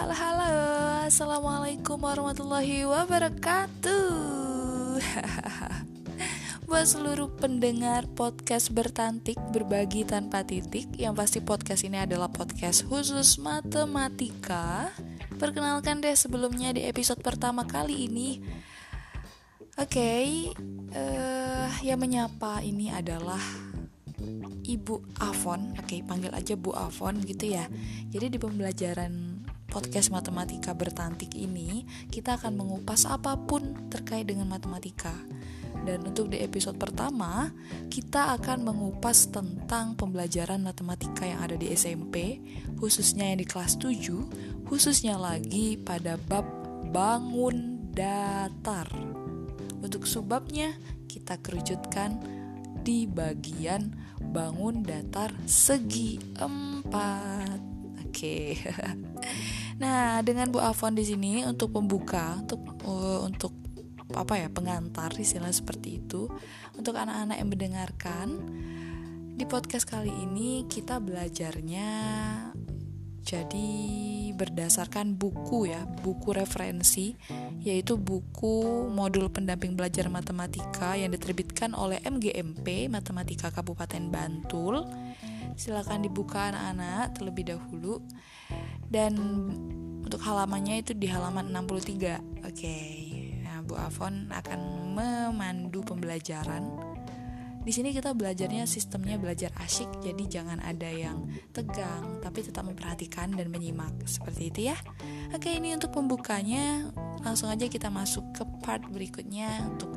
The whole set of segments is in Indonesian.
Assalamualaikum warahmatullahi wabarakatuh. Buat seluruh pendengar podcast bertantik berbagi tanpa titik Yang pasti podcast ini adalah podcast khusus matematika. Perkenalkan deh sebelumnya di episode pertama kali ini Oke, okay, uh, yang menyapa ini adalah Ibu Avon, oke okay, panggil aja Bu Avon gitu ya. Jadi di pembelajaran podcast matematika bertantik ini kita akan mengupas apa pun terkait dengan matematika. Dan untuk di episode pertama, kita akan mengupas tentang pembelajaran matematika yang ada di SMP, khususnya yang di kelas 7, khususnya lagi pada bab bangun datar. Untuk subbabnya, kita kerucutkan di bagian bangun datar segi empat. Oke. Nah, dengan Bu Afon di sini untuk pembuka, untuk uh, untuk apa ya pengantar istilah seperti itu untuk anak-anak yang mendengarkan di podcast kali ini kita belajarnya jadi berdasarkan buku ya buku referensi yaitu buku modul pendamping belajar matematika yang diterbitkan oleh MGMP Matematika Kabupaten Bantul. Silakan dibuka anak-anak terlebih dahulu. Dan untuk halamannya itu di halaman 63 oke okay. nah Bu Avon akan memandu pembelajaran di sini kita belajarnya sistemnya belajar asyik jadi jangan ada yang tegang tapi tetap memperhatikan dan menyimak. Seperti itu ya. Oke ini untuk pembukanya. Langsung aja kita masuk ke part berikutnya untuk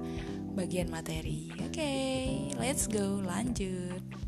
bagian materi. Oke let's go lanjut